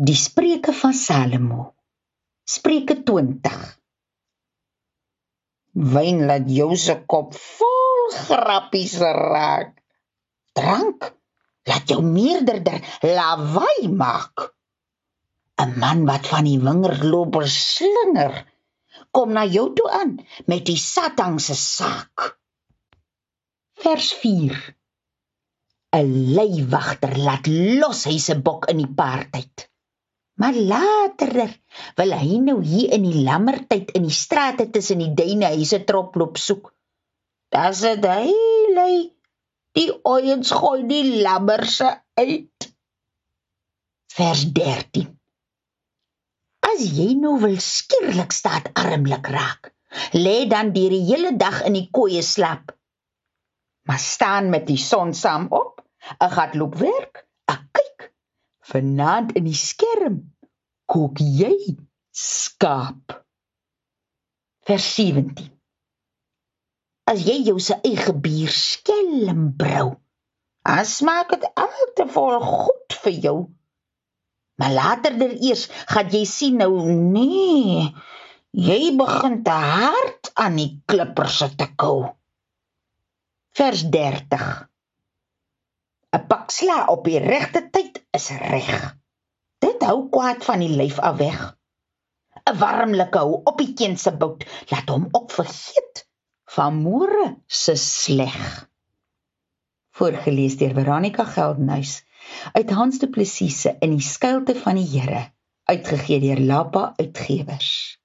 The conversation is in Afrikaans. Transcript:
Die Spreuke van Salomo. Spreuke 20. Wyn laat jou se kop vol grappies raak. Drank laat jou meerderder lawaai maak. 'n Man wat van die wingerlopers slinger, kom na jou toe aan met die Satan se saak. Vers 4. 'n Leiwagter laat los hy se bok in die paartyd. Maar later wil hy nou hier in die lammertyd in die strate tussen die duine huise trop loop soek. Dis dit hy lê. Die ouens gooi die lammerse uit. Vers 13. As jy nou wil skielik staat armlik raak, lê dan deur die hele dag in die koeie slaap. Maar staan met die son saam op, 'n gat loop werk, 'n kyk vanaand in die skerm kook jy skaap. Vers 17. As jy jou se eie bier skelm brou, as maak dit al te vol goed vir jou. Maar later dan eers gaan jy sien nou nee, jy begin te hard aan die klippers te kou. Vers 30. 'n Pak sla op die regte tyd is reg. Dit hou kwaad van die lyf af weg. 'n Warmlike hou op die kind se bout, laat hom ook vergeet van môre se sleg. Voorgeles deur Veronica Geldnys uit Hans Du Plessis se in die skuilte van die Here, uitgegee deur Lapa Uitgewers.